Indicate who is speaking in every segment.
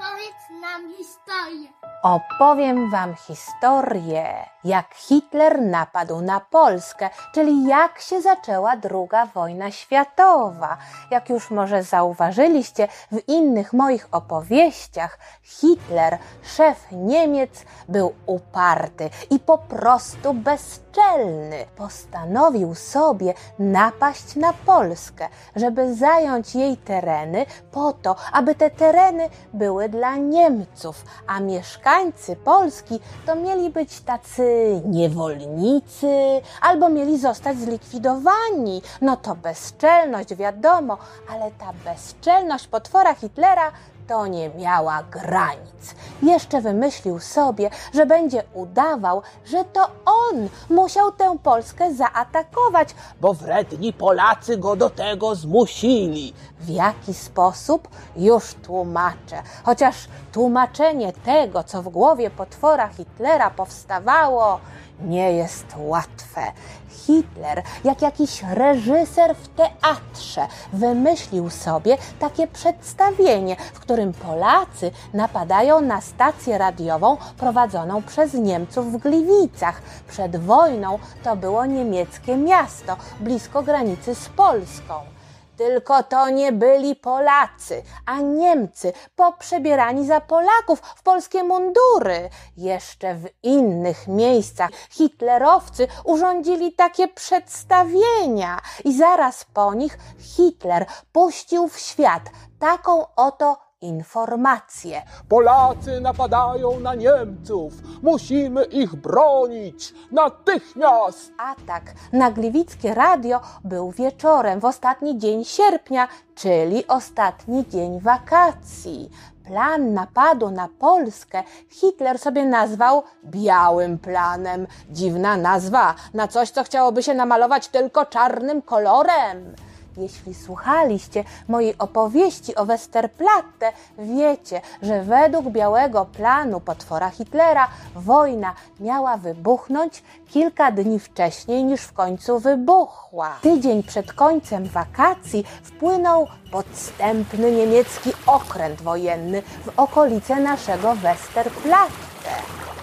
Speaker 1: Opowiedz nam historię.
Speaker 2: Opowiem Wam historię, jak Hitler napadł na Polskę, czyli jak się zaczęła II wojna światowa. Jak już może zauważyliście w innych moich opowieściach, Hitler, szef Niemiec, był uparty i po prostu bezczelny. Postanowił sobie napaść na Polskę, żeby zająć jej tereny po to, aby te tereny były dla Niemców, a mieszkańcy Polski to mieli być tacy niewolnicy albo mieli zostać zlikwidowani. No to bezczelność, wiadomo, ale ta bezczelność potwora Hitlera to nie miała granic. Jeszcze wymyślił sobie, że będzie udawał, że to on musiał tę Polskę zaatakować,
Speaker 3: bo wredni Polacy go do tego zmusili.
Speaker 2: W jaki sposób? Już tłumaczę. Chociaż tłumaczenie tego, co w głowie potwora Hitlera powstawało, nie jest łatwe. Hitler, jak jakiś reżyser w teatrze, wymyślił sobie takie przedstawienie, w którym Polacy napadają na stację radiową prowadzoną przez Niemców w Gliwicach. Przed wojną to było niemieckie miasto, blisko granicy z Polską. Tylko to nie byli Polacy, a Niemcy poprzebierani za Polaków w polskie mundury. Jeszcze w innych miejscach hitlerowcy urządzili takie przedstawienia i zaraz po nich Hitler puścił w świat taką oto informacje.
Speaker 3: Polacy napadają na Niemców. Musimy ich bronić natychmiast.
Speaker 2: Atak na Gliwickie Radio był wieczorem w ostatni dzień sierpnia, czyli ostatni dzień wakacji. Plan napadu na Polskę Hitler sobie nazwał Białym Planem. Dziwna nazwa na coś, co chciałoby się namalować tylko czarnym kolorem. Jeśli słuchaliście mojej opowieści o Westerplatte, wiecie, że według białego planu potwora Hitlera wojna miała wybuchnąć kilka dni wcześniej niż w końcu wybuchła. Tydzień przed końcem wakacji wpłynął podstępny niemiecki okręt wojenny w okolice naszego Westerplatte.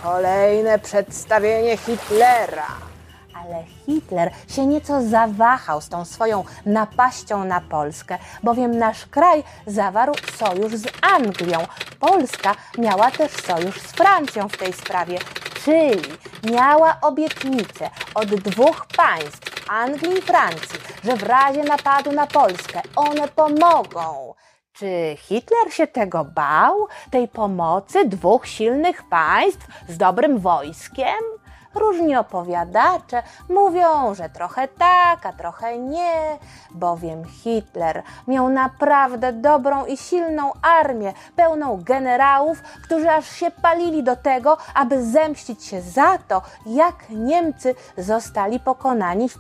Speaker 3: Kolejne przedstawienie Hitlera
Speaker 2: ale Hitler się nieco zawahał z tą swoją napaścią na Polskę, bowiem nasz kraj zawarł sojusz z Anglią. Polska miała też sojusz z Francją w tej sprawie, czyli miała obietnicę od dwóch państw, Anglii i Francji, że w razie napadu na Polskę one pomogą. Czy Hitler się tego bał, tej pomocy dwóch silnych państw z dobrym wojskiem? Różni opowiadacze mówią, że trochę tak, a trochę nie, bowiem Hitler miał naprawdę dobrą i silną armię, pełną generałów, którzy aż się palili do tego, aby zemścić się za to, jak Niemcy zostali pokonani w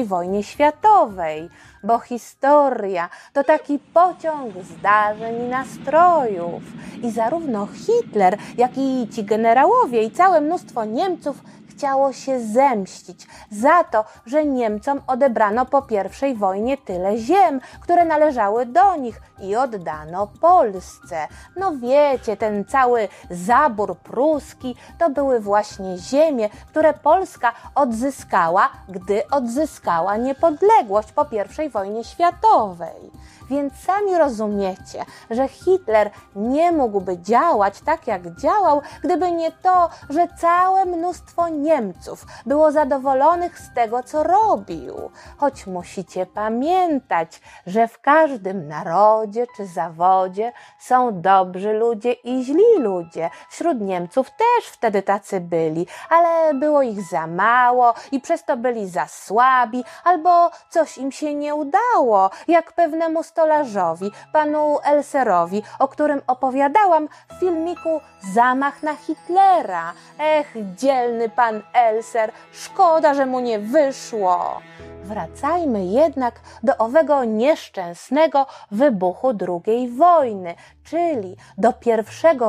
Speaker 2: I wojnie światowej bo historia to taki pociąg zdarzeń i nastrojów. I zarówno Hitler, jak i ci generałowie i całe mnóstwo Niemców chciało się zemścić za to, że Niemcom odebrano po I wojnie tyle ziem, które należały do nich i oddano Polsce. No wiecie, ten cały zabór pruski to były właśnie ziemie, które Polska odzyskała, gdy odzyskała niepodległość po I wojnie światowej. Więc sami rozumiecie, że Hitler nie mógłby działać tak, jak działał, gdyby nie to, że całe mnóstwo Niemców było zadowolonych z tego, co robił. Choć musicie pamiętać, że w każdym narodzie czy zawodzie są dobrzy ludzie i źli ludzie. Wśród Niemców też wtedy tacy byli, ale było ich za mało i przez to byli za słabi, albo coś im się nie udało, jak pewnemu stolarzowi, panu Elserowi, o którym opowiadałam w filmiku Zamach na Hitlera. Ech, dzielny pan Elser, szkoda, że mu nie wyszło. Wracajmy jednak do owego nieszczęsnego wybuchu II wojny, czyli do 1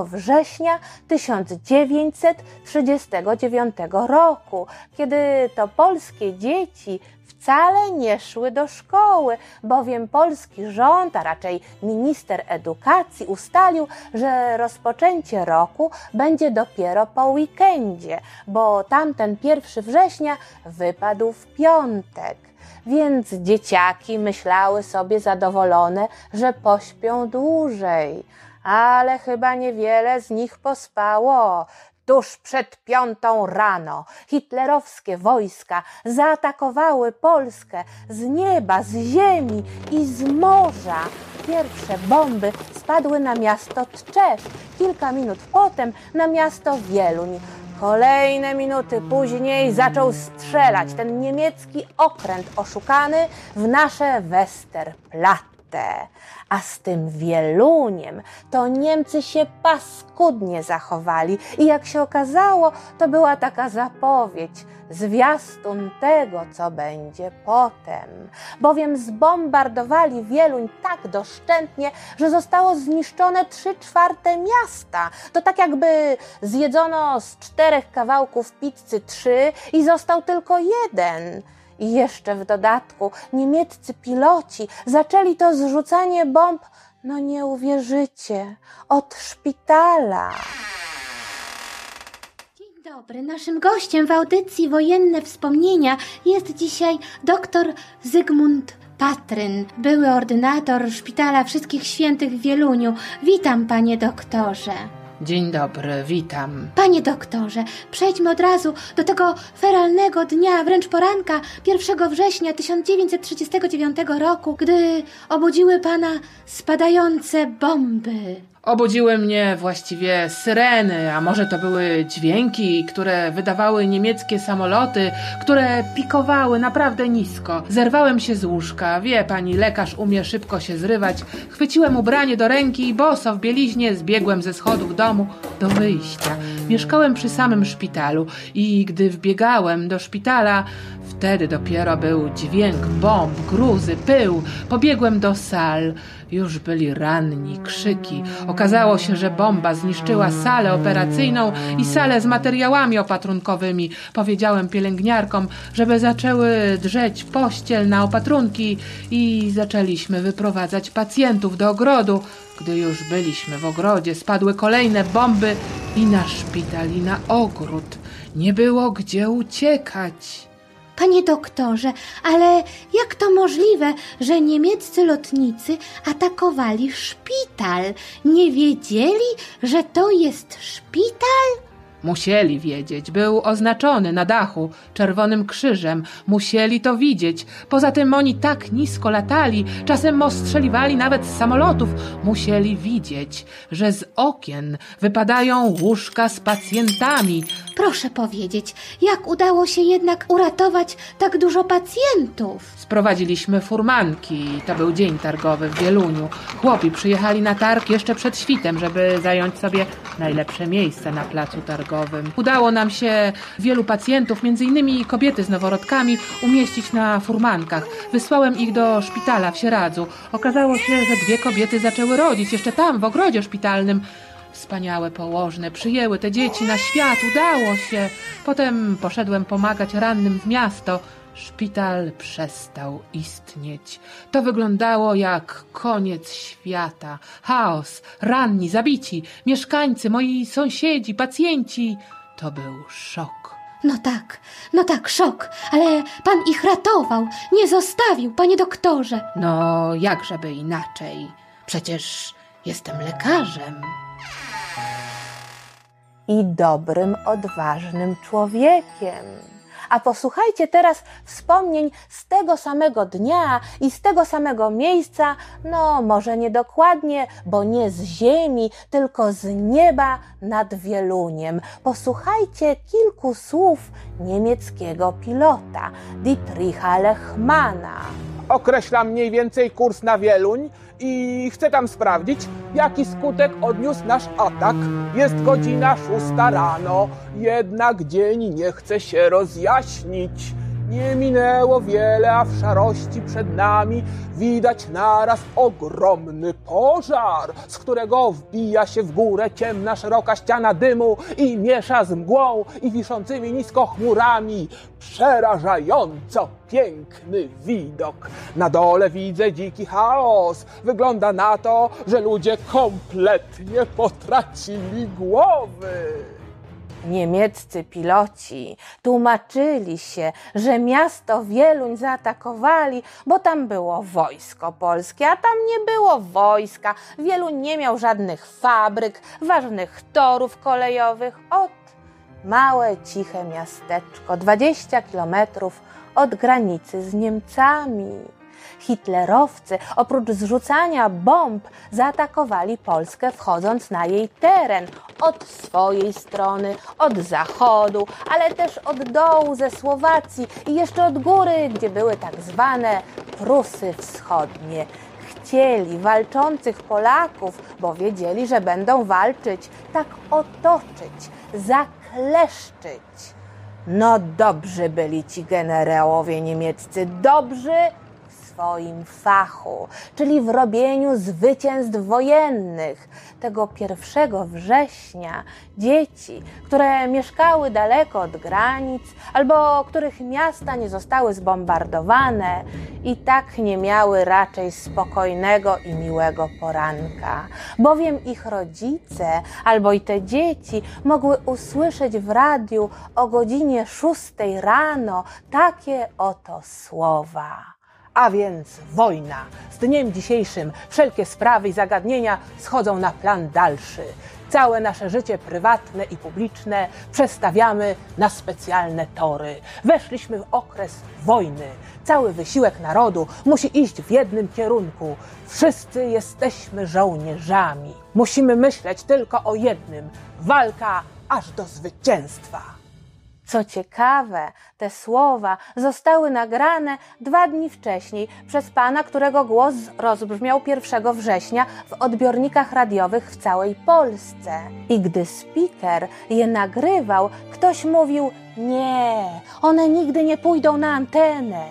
Speaker 2: września 1939 roku, kiedy to polskie dzieci wcale nie szły do szkoły, bowiem polski rząd, a raczej minister edukacji ustalił, że rozpoczęcie roku będzie dopiero po weekendzie, bo tamten 1 września wypadł w piątek. Więc dzieciaki myślały sobie zadowolone, że pośpią dłużej, ale chyba niewiele z nich pospało. Tuż przed piątą rano hitlerowskie wojska zaatakowały Polskę z nieba, z ziemi i z morza. Pierwsze bomby spadły na miasto Tczesz, kilka minut potem na miasto Wieluń. Kolejne minuty później zaczął strzelać ten niemiecki okręt oszukany w nasze Westerplatte. A z tym wieluniem to Niemcy się paskudnie zachowali i jak się okazało, to była taka zapowiedź, zwiastun tego, co będzie potem. Bowiem zbombardowali Wieluń tak doszczętnie, że zostało zniszczone trzy czwarte miasta. To tak jakby zjedzono z czterech kawałków pizzy trzy i został tylko jeden. I jeszcze w dodatku niemieccy piloci zaczęli to zrzucanie bomb, no nie uwierzycie, od szpitala.
Speaker 1: Dzień dobry. Naszym gościem w audycji Wojenne Wspomnienia jest dzisiaj dr Zygmunt Patryn, były ordynator Szpitala Wszystkich Świętych w Wieluniu. Witam, panie doktorze.
Speaker 4: Dzień dobry, witam.
Speaker 1: Panie doktorze, przejdźmy od razu do tego feralnego dnia, wręcz poranka 1 września 1939 roku, gdy obudziły pana spadające bomby.
Speaker 4: Obudziły mnie właściwie syreny, a może to były dźwięki, które wydawały niemieckie samoloty, które pikowały naprawdę nisko. Zerwałem się z łóżka, wie pani, lekarz umie szybko się zrywać. Chwyciłem ubranie do ręki i boso w bieliźnie zbiegłem ze schodów domu do wyjścia. Mieszkałem przy samym szpitalu i gdy wbiegałem do szpitala, wtedy dopiero był dźwięk bomb, gruzy, pył. Pobiegłem do sal. Już byli ranni, krzyki. Okazało się, że bomba zniszczyła salę operacyjną i salę z materiałami opatrunkowymi. Powiedziałem pielęgniarkom, żeby zaczęły drzeć pościel na opatrunki i zaczęliśmy wyprowadzać pacjentów do ogrodu. Gdy już byliśmy w ogrodzie, spadły kolejne bomby i na szpital, i na ogród. Nie było gdzie uciekać.
Speaker 1: Panie doktorze, ale jak to możliwe, że niemieccy lotnicy atakowali szpital? Nie wiedzieli, że to jest szpital?
Speaker 4: Musieli wiedzieć, był oznaczony na dachu czerwonym krzyżem. Musieli to widzieć. Poza tym oni tak nisko latali, czasem ostrzeliwali nawet z samolotów. Musieli widzieć, że z okien wypadają łóżka z pacjentami.
Speaker 1: Proszę powiedzieć, jak udało się jednak uratować tak dużo pacjentów?
Speaker 4: Sprowadziliśmy furmanki. To był dzień targowy w Wieluniu. Chłopi przyjechali na targ jeszcze przed świtem, żeby zająć sobie najlepsze miejsce na placu targowym. Udało nam się wielu pacjentów, między innymi kobiety z noworodkami, umieścić na furmankach. Wysłałem ich do szpitala w Sieradzu. Okazało się, że dwie kobiety zaczęły rodzić jeszcze tam, w ogrodzie szpitalnym. Wspaniałe położne przyjęły te dzieci na świat, udało się. Potem poszedłem pomagać rannym w miasto. Szpital przestał istnieć. To wyglądało jak koniec świata. Chaos, ranni, zabici, mieszkańcy, moi sąsiedzi, pacjenci. To był szok.
Speaker 1: No tak, no tak, szok, ale pan ich ratował, nie zostawił, panie doktorze.
Speaker 4: No, jakżeby inaczej? Przecież jestem lekarzem.
Speaker 2: I dobrym, odważnym człowiekiem. A posłuchajcie teraz wspomnień z tego samego dnia i z tego samego miejsca, no może nie dokładnie, bo nie z ziemi, tylko z nieba nad Wieluniem. Posłuchajcie kilku słów niemieckiego pilota Dietricha Lechmana.
Speaker 3: Określam mniej więcej kurs na Wieluń i chcę tam sprawdzić, jaki skutek odniósł nasz atak. Jest godzina szósta rano, jednak dzień nie chce się rozjaśnić. Nie minęło wiele, a w szarości przed nami widać naraz ogromny pożar, z którego wbija się w górę ciemna, szeroka ściana dymu i miesza z mgłą i wiszącymi nisko chmurami. Przerażająco piękny widok. Na dole widzę dziki chaos. Wygląda na to, że ludzie kompletnie potracili głowy.
Speaker 2: Niemieccy piloci tłumaczyli się, że miasto Wieluń zaatakowali, bo tam było wojsko polskie, a tam nie było wojska. Wieluń nie miał żadnych fabryk, ważnych torów kolejowych. Ot, małe, ciche miasteczko, 20 kilometrów od granicy z Niemcami. Hitlerowcy oprócz zrzucania bomb zaatakowali Polskę wchodząc na jej teren od swojej strony, od zachodu, ale też od dołu ze Słowacji i jeszcze od góry, gdzie były tak zwane Prusy Wschodnie. Chcieli walczących Polaków, bo wiedzieli, że będą walczyć, tak otoczyć, zakleszczyć. No dobrzy byli ci generałowie niemieccy, dobrzy swoim fachu, czyli w robieniu zwycięstw wojennych. Tego 1 września dzieci, które mieszkały daleko od granic albo których miasta nie zostały zbombardowane, i tak nie miały raczej spokojnego i miłego poranka, bowiem ich rodzice albo i te dzieci mogły usłyszeć w radiu o godzinie szóstej rano takie oto słowa. A więc wojna. Z dniem dzisiejszym wszelkie sprawy i zagadnienia schodzą na plan dalszy. Całe nasze życie prywatne i publiczne przestawiamy na specjalne tory. Weszliśmy w okres wojny. Cały wysiłek narodu musi iść w jednym kierunku. Wszyscy jesteśmy żołnierzami. Musimy myśleć tylko o jednym: walka aż do zwycięstwa. Co ciekawe, te słowa zostały nagrane dwa dni wcześniej przez pana, którego głos rozbrzmiał 1 września w odbiornikach radiowych w całej Polsce. I gdy speaker je nagrywał, ktoś mówił: Nie, one nigdy nie pójdą na antenę.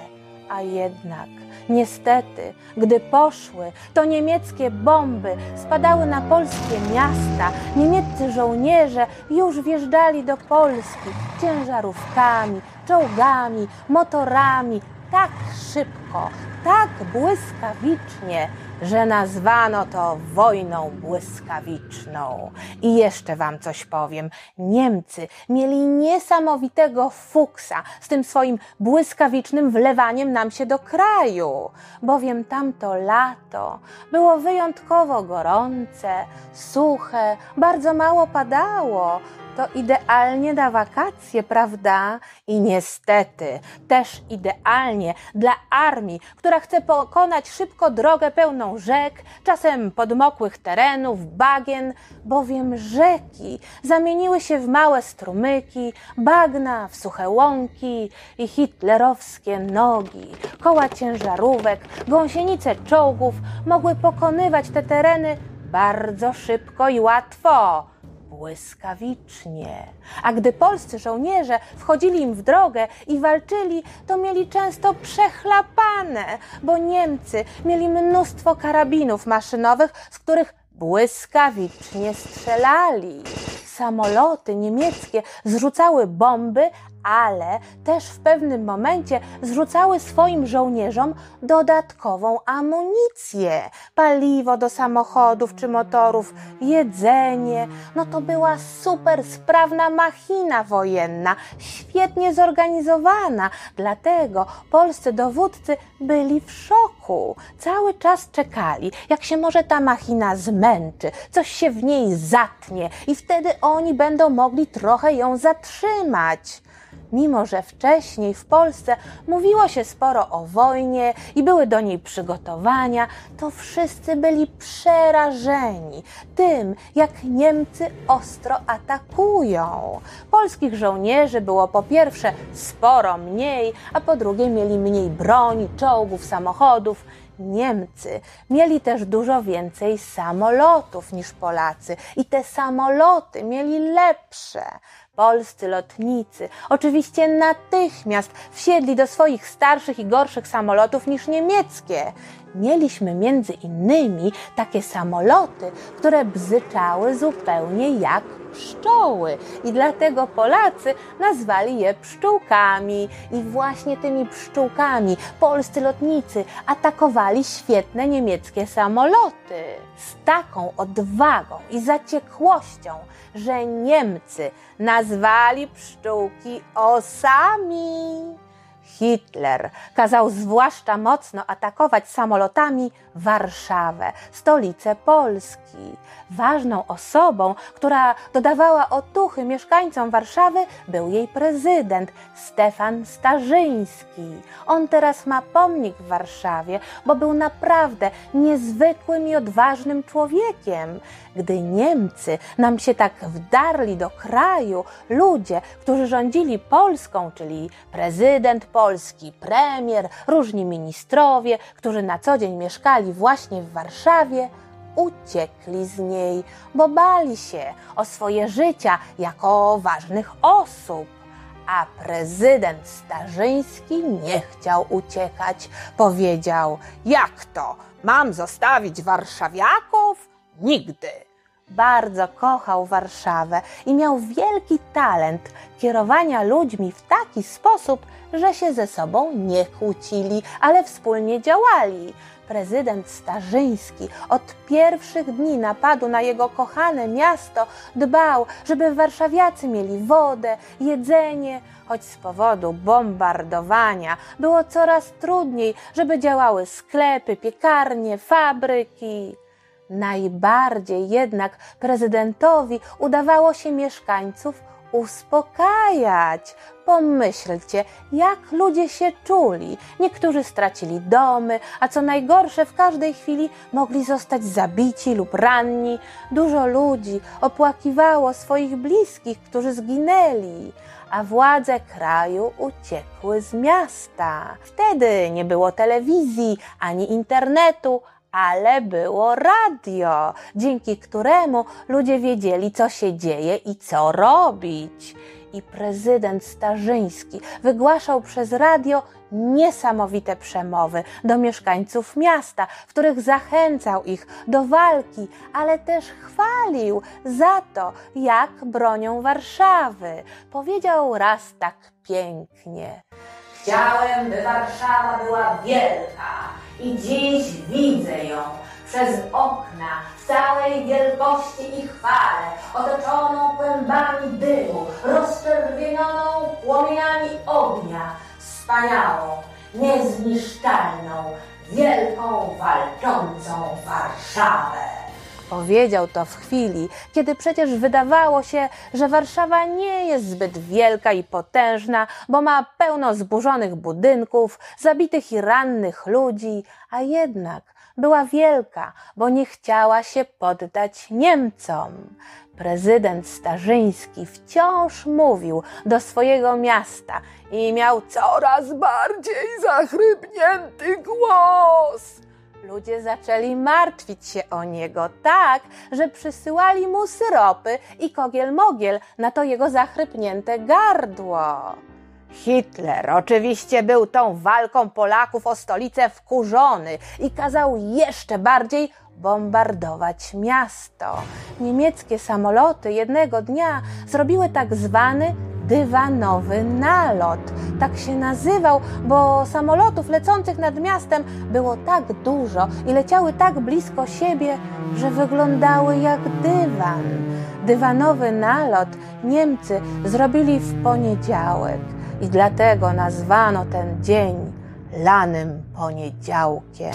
Speaker 2: A jednak Niestety, gdy poszły, to niemieckie bomby spadały na polskie miasta. Niemieccy żołnierze już wjeżdżali do Polski ciężarówkami, czołgami, motorami tak szybko, tak błyskawicznie, że nazwano to wojną błyskawiczną. I jeszcze wam coś powiem. Niemcy mieli niesamowitego fuksa z tym swoim błyskawicznym wlewaniem nam się do kraju, bowiem tamto lato było wyjątkowo gorące, suche, bardzo mało padało, to idealnie na wakacje, prawda? I niestety też idealnie dla armii, która chce pokonać szybko drogę pełną rzek, czasem podmokłych terenów, bagien, bowiem rzeki zamieniły się w małe strumyki, bagna w suche łąki i hitlerowskie nogi, koła ciężarówek, gąsienice czołgów mogły pokonywać te tereny bardzo szybko i łatwo błyskawicznie. A gdy polscy żołnierze wchodzili im w drogę i walczyli, to mieli często przechlapane, bo Niemcy mieli mnóstwo karabinów maszynowych, z których błyskawicznie strzelali. Samoloty niemieckie zrzucały bomby, ale też w pewnym momencie zrzucały swoim żołnierzom dodatkową amunicję, paliwo do samochodów czy motorów, jedzenie. No to była super sprawna machina wojenna, świetnie zorganizowana. Dlatego polscy dowódcy byli w szoku. Cały czas czekali, jak się może ta machina zmęczy, coś się w niej zatnie i wtedy oni będą mogli trochę ją zatrzymać. Mimo, że wcześniej w Polsce mówiło się sporo o wojnie i były do niej przygotowania, to wszyscy byli przerażeni tym, jak Niemcy ostro atakują. Polskich żołnierzy było po pierwsze sporo mniej, a po drugie mieli mniej broni, czołgów, samochodów Niemcy mieli też dużo więcej samolotów niż Polacy i te samoloty mieli lepsze. Polscy lotnicy oczywiście natychmiast wsiedli do swoich starszych i gorszych samolotów niż niemieckie. Mieliśmy między innymi takie samoloty, które bzyczały zupełnie jak pszczoły i dlatego Polacy nazwali je pszczółkami. I właśnie tymi pszczółkami polscy lotnicy atakowali świetne niemieckie samoloty. Z taką odwagą i zaciekłością, że Niemcy nazwali pszczółki osami. Hitler kazał zwłaszcza mocno atakować samolotami Warszawę, stolicę Polski. Ważną osobą, która dodawała otuchy mieszkańcom Warszawy, był jej prezydent Stefan Starzyński. On teraz ma pomnik w Warszawie, bo był naprawdę niezwykłym i odważnym człowiekiem. Gdy Niemcy nam się tak wdarli do kraju, ludzie, którzy rządzili Polską, czyli prezydent Polski, premier, różni ministrowie, którzy na co dzień mieszkali właśnie w Warszawie, uciekli z niej, bo bali się o swoje życia jako ważnych osób. A prezydent Starzyński nie chciał uciekać. Powiedział: Jak to? Mam zostawić warszawiaków? Nigdy. Bardzo kochał Warszawę i miał wielki talent kierowania ludźmi w taki sposób, że się ze sobą nie kłócili, ale wspólnie działali. Prezydent Starzyński od pierwszych dni napadu na jego kochane miasto dbał, żeby warszawiacy mieli wodę, jedzenie, choć z powodu bombardowania było coraz trudniej, żeby działały sklepy, piekarnie, fabryki. Najbardziej jednak prezydentowi udawało się mieszkańców uspokajać. Pomyślcie, jak ludzie się czuli. Niektórzy stracili domy, a co najgorsze, w każdej chwili mogli zostać zabici lub ranni. Dużo ludzi opłakiwało swoich bliskich, którzy zginęli, a władze kraju uciekły z miasta. Wtedy nie było telewizji ani internetu, ale było radio, dzięki któremu ludzie wiedzieli, co się dzieje i co robić. I prezydent Starzyński wygłaszał przez radio niesamowite przemowy do mieszkańców miasta, w których zachęcał ich do walki, ale też chwalił za to, jak bronią Warszawy. Powiedział raz tak pięknie: Chciałem, by Warszawa była wielka i dziś widzę ją przez okna w całej wielkości i chwale, otoczoną kłębami dymu, rozczerwienioną płomieniami ognia, wspaniałą, niezniszczalną, wielką, walczącą Warszawę. Powiedział to w chwili, kiedy przecież wydawało się, że Warszawa nie jest zbyt wielka i potężna, bo ma pełno zburzonych budynków, zabitych i rannych ludzi, a jednak była wielka, bo nie chciała się poddać Niemcom. Prezydent Starzyński wciąż mówił do swojego miasta i miał coraz bardziej zachrypnięty głos. Ludzie zaczęli martwić się o niego tak, że przysyłali mu syropy i kogiel-mogiel na to jego zachrypnięte gardło. Hitler oczywiście był tą walką Polaków o stolicę wkurzony i kazał jeszcze bardziej bombardować miasto. Niemieckie samoloty jednego dnia zrobiły tak zwany dywanowy nalot. Tak się nazywał, bo samolotów lecących nad miastem było tak dużo i leciały tak blisko siebie, że wyglądały jak dywan. Dywanowy nalot Niemcy zrobili w poniedziałek i dlatego nazwano ten dzień lanym poniedziałkiem.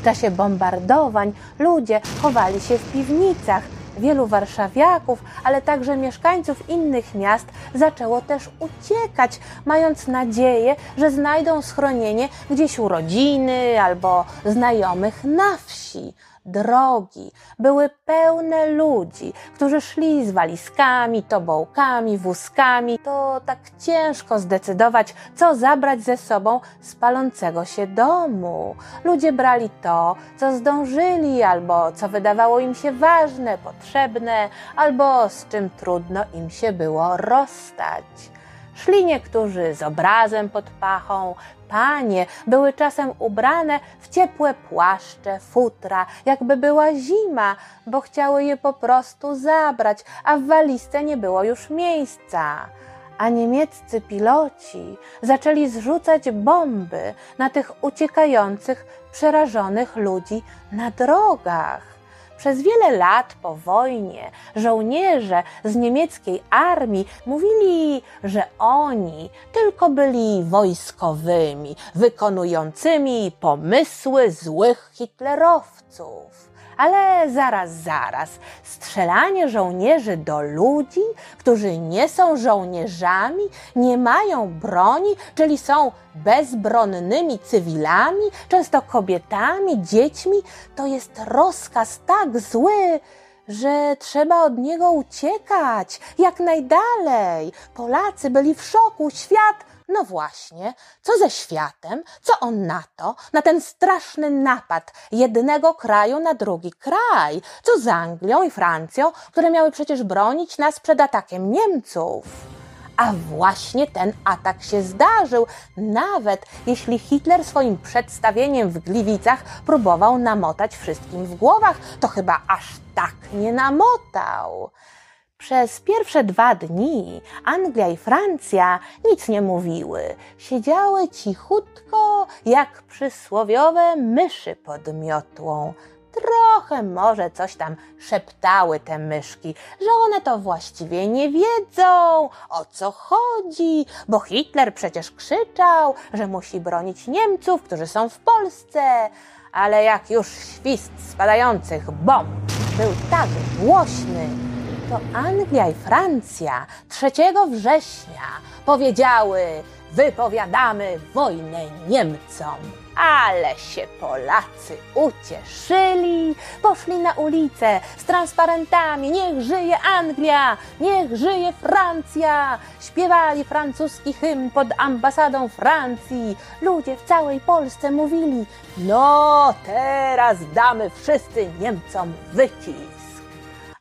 Speaker 2: W czasie bombardowań ludzie chowali się w piwnicach. Wielu warszawiaków, ale także mieszkańców innych miast zaczęło też uciekać, mając nadzieję, że znajdą schronienie gdzieś u rodziny albo znajomych na wsi. Drogi były pełne ludzi, którzy szli z walizkami, tobołkami, wózkami. To tak ciężko zdecydować, co zabrać ze sobą z palącego się domu. Ludzie brali to, co zdążyli, albo co wydawało im się ważne, potrzebne, albo z czym trudno im się było rozstać. Szli niektórzy z obrazem pod pachą, panie były czasem ubrane w ciepłe płaszcze, futra, jakby była zima, bo chciały je po prostu zabrać, a w walizce nie było już miejsca. A niemieccy piloci zaczęli zrzucać bomby na tych uciekających, przerażonych ludzi na drogach. Przez wiele lat po wojnie żołnierze z niemieckiej armii mówili, że oni tylko byli wojskowymi, wykonującymi pomysły złych hitlerowców. Ale zaraz, zaraz, strzelanie żołnierzy do ludzi, którzy nie są żołnierzami, nie mają broni, czyli są bezbronnymi cywilami, często kobietami, dziećmi, to jest rozkaz tak zły, że trzeba od niego uciekać jak najdalej. Polacy byli w szoku, świat no właśnie, co ze światem? Co on na to? Na ten straszny napad jednego kraju na drugi kraj? Co z Anglią i Francją, które miały przecież bronić nas przed atakiem Niemców? A właśnie ten atak się zdarzył, nawet jeśli Hitler swoim przedstawieniem w Gliwicach próbował namotać wszystkim w głowach, to chyba aż tak nie namotał. Przez pierwsze dwa dni Anglia i Francja nic nie mówiły. Siedziały cichutko, jak przysłowiowe myszy pod miotłą. Trochę może coś tam szeptały te myszki, że one to właściwie nie wiedzą, o co chodzi, bo Hitler przecież krzyczał, że musi bronić Niemców, którzy są w Polsce. Ale jak już świst spadających bomb był tak głośny, to Anglia i Francja 3 września powiedziały: Wypowiadamy wojnę Niemcom. Ale się Polacy ucieszyli, poszli na ulicę z transparentami: Niech żyje Anglia, niech żyje Francja! Śpiewali francuski hymn pod ambasadą Francji. Ludzie w całej Polsce mówili: No, teraz damy wszyscy Niemcom wycisk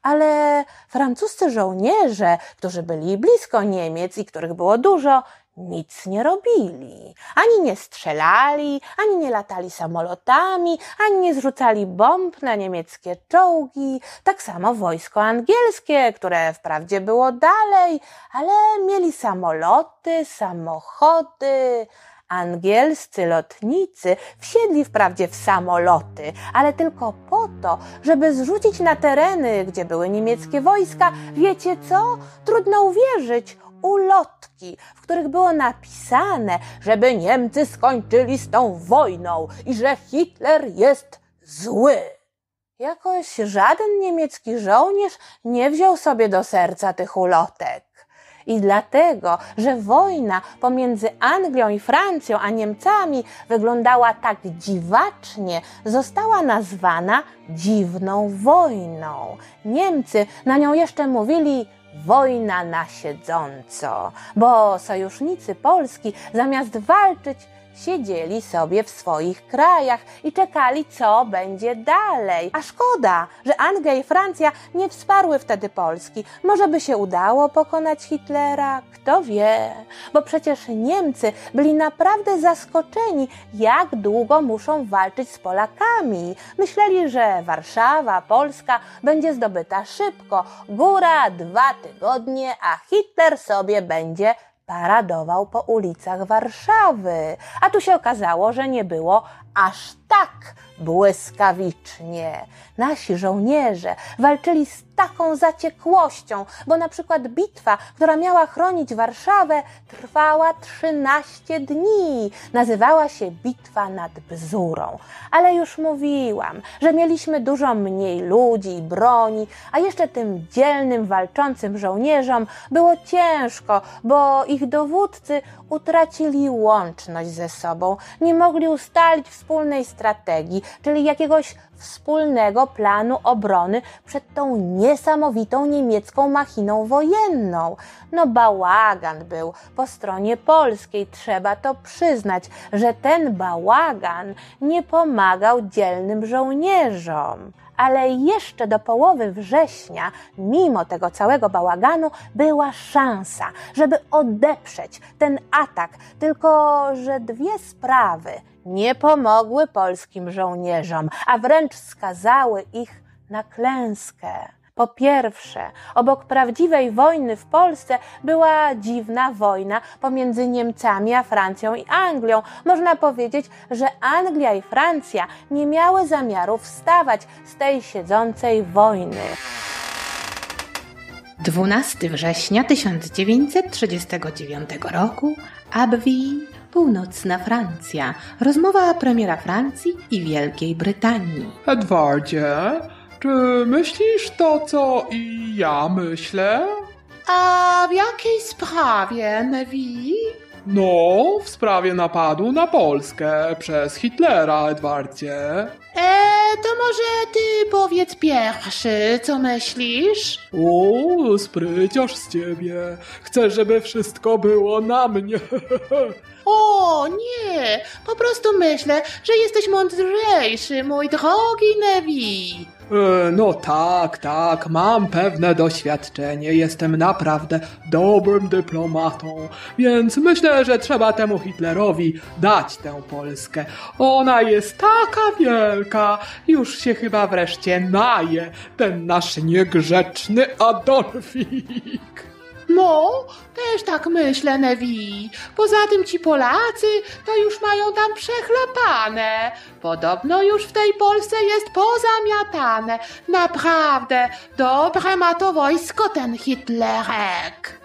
Speaker 2: ale francuscy żołnierze, którzy byli blisko Niemiec i których było dużo, nic nie robili. Ani nie strzelali, ani nie latali samolotami, ani nie zrzucali bomb na niemieckie czołgi. Tak samo wojsko angielskie, które wprawdzie było dalej, ale mieli samoloty, samochody. Angielscy lotnicy wsiedli wprawdzie w samoloty, ale tylko po to, żeby zrzucić na tereny, gdzie były niemieckie wojska, wiecie co? Trudno uwierzyć, ulotki, w których było napisane, żeby Niemcy skończyli z tą wojną i że Hitler jest zły. Jakoś żaden niemiecki żołnierz nie wziął sobie do serca tych ulotek. I dlatego, że wojna pomiędzy Anglią i Francją a Niemcami wyglądała tak dziwacznie, została nazwana dziwną wojną. Niemcy na nią jeszcze mówili wojna na siedząco, bo sojusznicy Polski zamiast walczyć siedzieli sobie w swoich krajach i czekali, co będzie dalej. A szkoda, że Anglia i Francja nie wsparły wtedy Polski. Może by się udało pokonać Hitlera? Kto wie? Bo przecież Niemcy byli naprawdę zaskoczeni, jak długo muszą walczyć z Polakami. Myśleli, że Warszawa, Polska będzie zdobyta szybko. Góra dwa tygodnie, a Hitler sobie będzie paradował po ulicach Warszawy, a tu się okazało, że nie było aż tak błyskawicznie. Nasi żołnierze walczyli z taką zaciekłością, bo na przykład bitwa, która miała chronić Warszawę, trwała 13 dni. Nazywała się Bitwa nad Bzurą. Ale już mówiłam, że mieliśmy dużo mniej ludzi i broni, a jeszcze tym dzielnym, walczącym żołnierzom było ciężko, bo ich dowódcy utracili łączność ze sobą, nie mogli ustalić wspólnej strategii, czyli jakiegoś wspólnego planu obrony przed tą niesamowitą niemiecką machiną wojenną. No bałagan był po stronie polskiej, trzeba to przyznać, że ten bałagan nie pomagał dzielnym żołnierzom ale jeszcze do połowy września, mimo tego całego bałaganu, była szansa, żeby odeprzeć ten atak. Tylko, że dwie sprawy nie pomogły polskim żołnierzom, a wręcz skazały ich na klęskę. Po pierwsze, obok prawdziwej wojny w Polsce była dziwna wojna pomiędzy Niemcami a Francją i Anglią. Można powiedzieć, że Anglia i Francja nie miały zamiaru wstawać z tej siedzącej wojny.
Speaker 1: 12 września 1939 roku, Abbeville, północna Francja. Rozmowa premiera Francji i Wielkiej Brytanii.
Speaker 3: Edwardzie, czy myślisz to, co i ja myślę?
Speaker 4: A w jakiej sprawie, Nevi?
Speaker 3: No, w sprawie napadu na Polskę przez Hitlera, Edwardzie.
Speaker 4: E, to może ty powiedz pierwszy, co myślisz?
Speaker 3: O, spryciarz z ciebie. Chcę, żeby wszystko było na mnie.
Speaker 4: O, nie, po prostu myślę, że jesteś mądrzejszy, mój drogi Nevi.
Speaker 3: E, No tak, tak, mam pewne doświadczenie, jestem naprawdę dobrym dyplomatą, więc myślę, że trzeba temu Hitlerowi dać tę Polskę. Ona jest taka wielka, już się chyba wreszcie naje, ten nasz niegrzeczny Adolfik.
Speaker 4: No, też tak myślę, Nevi. Poza tym ci Polacy to już mają tam przechlapane. Podobno już w tej Polsce jest pozamiatane. Naprawdę, dobre ma to wojsko ten Hitlerek.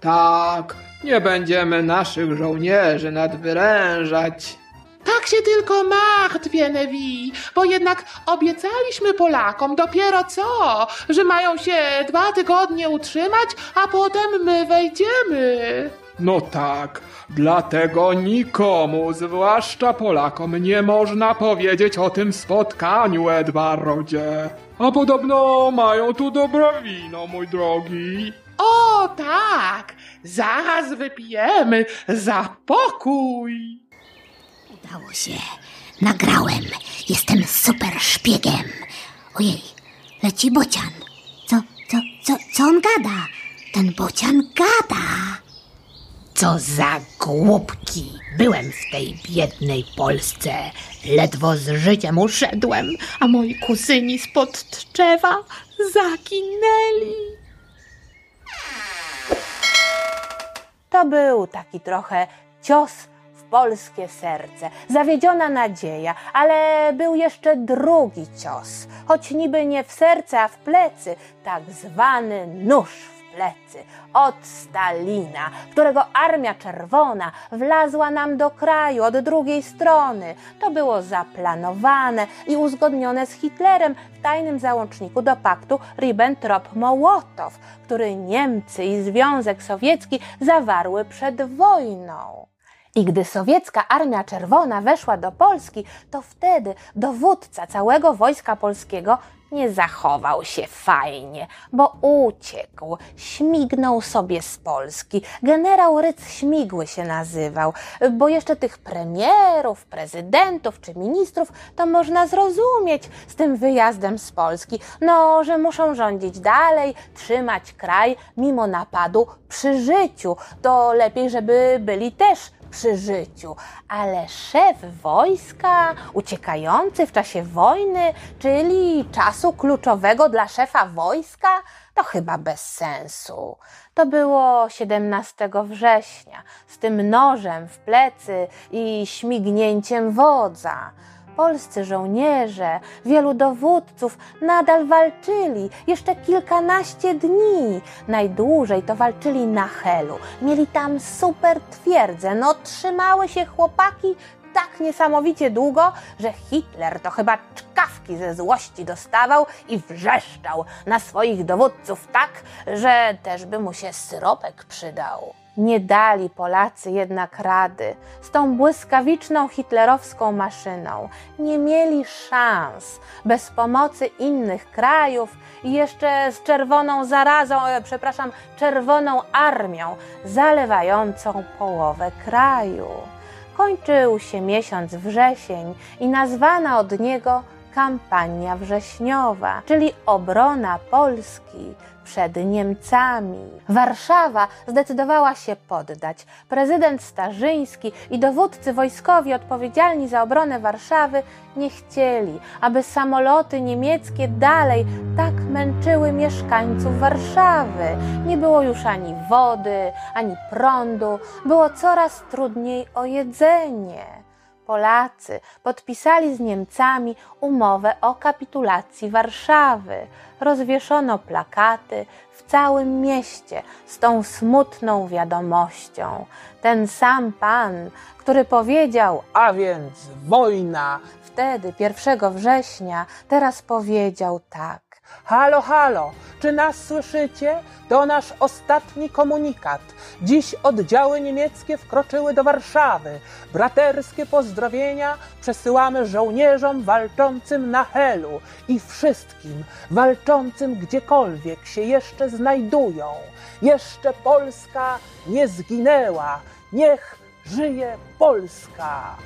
Speaker 3: Tak, nie będziemy naszych żołnierzy nadwyrężać.
Speaker 4: Tak się tylko martwię, Nevi, bo jednak obiecaliśmy Polakom dopiero co, że mają się dwa tygodnie utrzymać, a potem my wejdziemy.
Speaker 3: No tak, dlatego nikomu, zwłaszcza Polakom, nie można powiedzieć o tym spotkaniu, Edwardzie. A podobno mają tu dobre wino, mój drogi.
Speaker 4: O tak, zaraz wypijemy za pokój.
Speaker 5: Udało się. Nagrałem. Jestem super szpiegiem. Ojej, leci bocian. Co, co, co, co on gada? Ten bocian gada. Co za głupki. Byłem w tej biednej Polsce. Ledwo z życiem uszedłem, a moi kuzyni spod drzewa zaginęli.
Speaker 2: To był taki trochę cios polskie serce, zawiedziona nadzieja, ale był jeszcze drugi cios, choć niby nie w serce, a w plecy, tak zwany nóż w plecy od Stalina, którego Armia Czerwona wlazła nam do kraju od drugiej strony. To było zaplanowane i uzgodnione z Hitlerem w tajnym załączniku do paktu Ribbentrop-Mołotow, który Niemcy i Związek Sowiecki zawarły przed wojną. I gdy sowiecka Armia Czerwona weszła do Polski, to wtedy dowódca całego wojska polskiego nie zachował się fajnie, bo uciekł, śmignął sobie z Polski. Generał Ryc Śmigły się nazywał, bo jeszcze tych premierów, prezydentów czy ministrów to można zrozumieć z tym wyjazdem z Polski. No, że muszą rządzić dalej, trzymać kraj mimo napadu przy życiu. To lepiej, żeby byli też przy życiu, ale szef wojska uciekający w czasie wojny, czyli czasu kluczowego dla szefa wojska, to chyba bez sensu. To było 17 września z tym nożem w plecy i śmignięciem wodza. Polscy żołnierze, wielu dowódców nadal walczyli jeszcze kilkanaście dni. Najdłużej to walczyli na Helu. Mieli tam super twierdzę. No, trzymały się chłopaki tak niesamowicie długo, że Hitler to chyba czkawki ze złości dostawał i wrzeszczał na swoich dowódców tak, że też by mu się syropek przydał. Nie dali Polacy jednak rady z tą błyskawiczną hitlerowską maszyną. Nie mieli szans bez pomocy innych krajów i jeszcze z czerwoną zarazą, e, przepraszam, czerwoną armią zalewającą połowę kraju. Kończył się miesiąc wrzesień i nazwana od niego kampania wrześniowa, czyli obrona Polski przed Niemcami. Warszawa zdecydowała się poddać. Prezydent Starzyński i dowódcy wojskowi odpowiedzialni za obronę Warszawy nie chcieli, aby samoloty niemieckie dalej tak męczyły mieszkańców Warszawy. Nie było już ani wody, ani prądu, było coraz trudniej o jedzenie. Polacy podpisali z Niemcami umowę o kapitulacji Warszawy. Rozwieszono plakaty w całym mieście z tą smutną wiadomością. Ten sam pan, który powiedział,
Speaker 3: A więc wojna.
Speaker 2: wtedy 1 września, teraz powiedział tak.
Speaker 3: Halo, halo, czy nas słyszycie? To nasz ostatni komunikat. Dziś oddziały niemieckie wkroczyły do Warszawy. Braterskie pozdrowienia przesyłamy żołnierzom walczącym na Helu i wszystkim walczącym gdziekolwiek się jeszcze znajdują. Jeszcze Polska nie zginęła. Niech żyje Polska!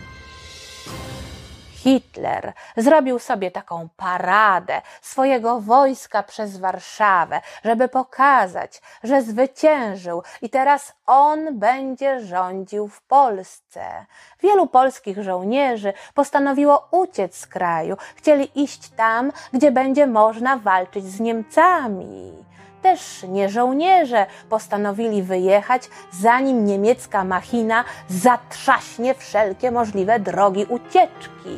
Speaker 2: Hitler zrobił sobie taką paradę swojego wojska przez Warszawę, żeby pokazać, że zwyciężył i teraz on będzie rządził w Polsce. Wielu polskich żołnierzy postanowiło uciec z kraju, chcieli iść tam, gdzie będzie można walczyć z Niemcami. Też nie żołnierze postanowili wyjechać, zanim niemiecka machina zatrzaśnie wszelkie możliwe drogi ucieczki.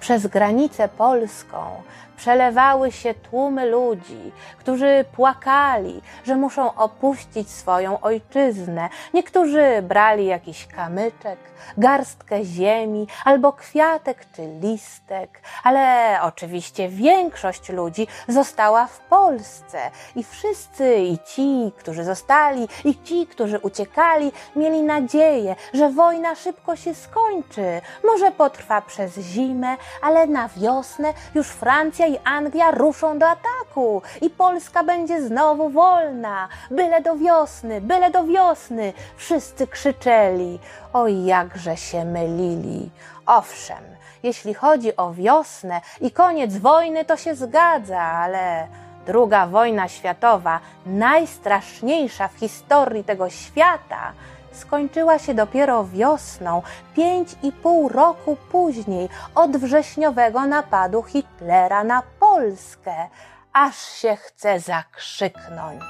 Speaker 2: Przez granicę polską przelewały się tłumy ludzi, którzy płakali, że muszą opuścić swoją ojczyznę. Niektórzy brali jakiś kamyczek, garstkę ziemi albo kwiatek czy listek, ale oczywiście większość ludzi została w Polsce i wszyscy, i ci, którzy zostali, i ci, którzy uciekali, mieli nadzieję, że wojna szybko się skończy. Może potrwa przez zimę, ale na wiosnę już Francja i Anglia ruszą do ataku i Polska będzie znowu wolna. Byle do wiosny, byle do wiosny. Wszyscy krzyczeli. Oj, jakże się mylili. Owszem, jeśli chodzi o wiosnę i koniec wojny, to się zgadza, ale druga wojna światowa, najstraszniejsza w historii tego świata, skończyła się dopiero wiosną, pięć i pół roku później od wrześniowego napadu Hitlera na Polskę. Aż się chce zakrzyknąć.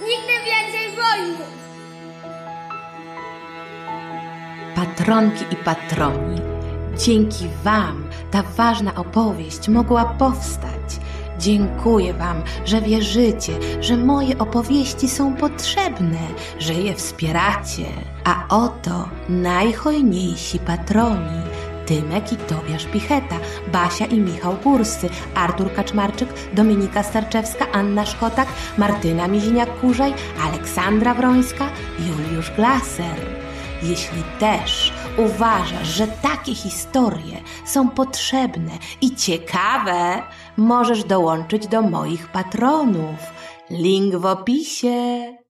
Speaker 6: Nigdy więcej wojny!
Speaker 1: Patronki i patroni, dzięki Wam ta ważna opowieść mogła powstać. Dziękuję Wam, że wierzycie, że moje opowieści są potrzebne, że je wspieracie. A oto najhojniejsi patroni. Tymek i Tobiasz Picheta, Basia i Michał Górscy, Artur Kaczmarczyk, Dominika Starczewska, Anna Szkotak, Martyna Miziniak-Kurzaj, Aleksandra Wrońska, Juliusz Glaser. Jeśli też uważasz, że takie historie są potrzebne i ciekawe, możesz dołączyć do moich patronów. Link w opisie.